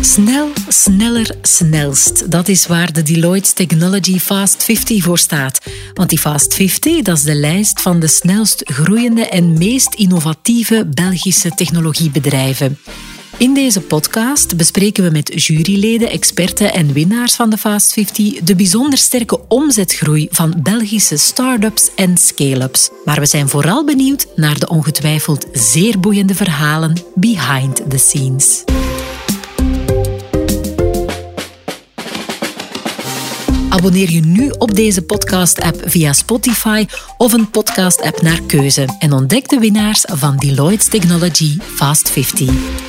Snel, sneller, snelst. Dat is waar de Deloitte Technology Fast 50 voor staat. Want die Fast 50 dat is de lijst van de snelst groeiende en meest innovatieve Belgische technologiebedrijven. In deze podcast bespreken we met juryleden, experten en winnaars van de Fast 50 de bijzonder sterke omzetgroei van Belgische start-ups en scale-ups. Maar we zijn vooral benieuwd naar de ongetwijfeld zeer boeiende verhalen behind the scenes. Abonneer je nu op deze podcast-app via Spotify of een podcast-app naar keuze en ontdek de winnaars van Deloitte Technology Fast 50.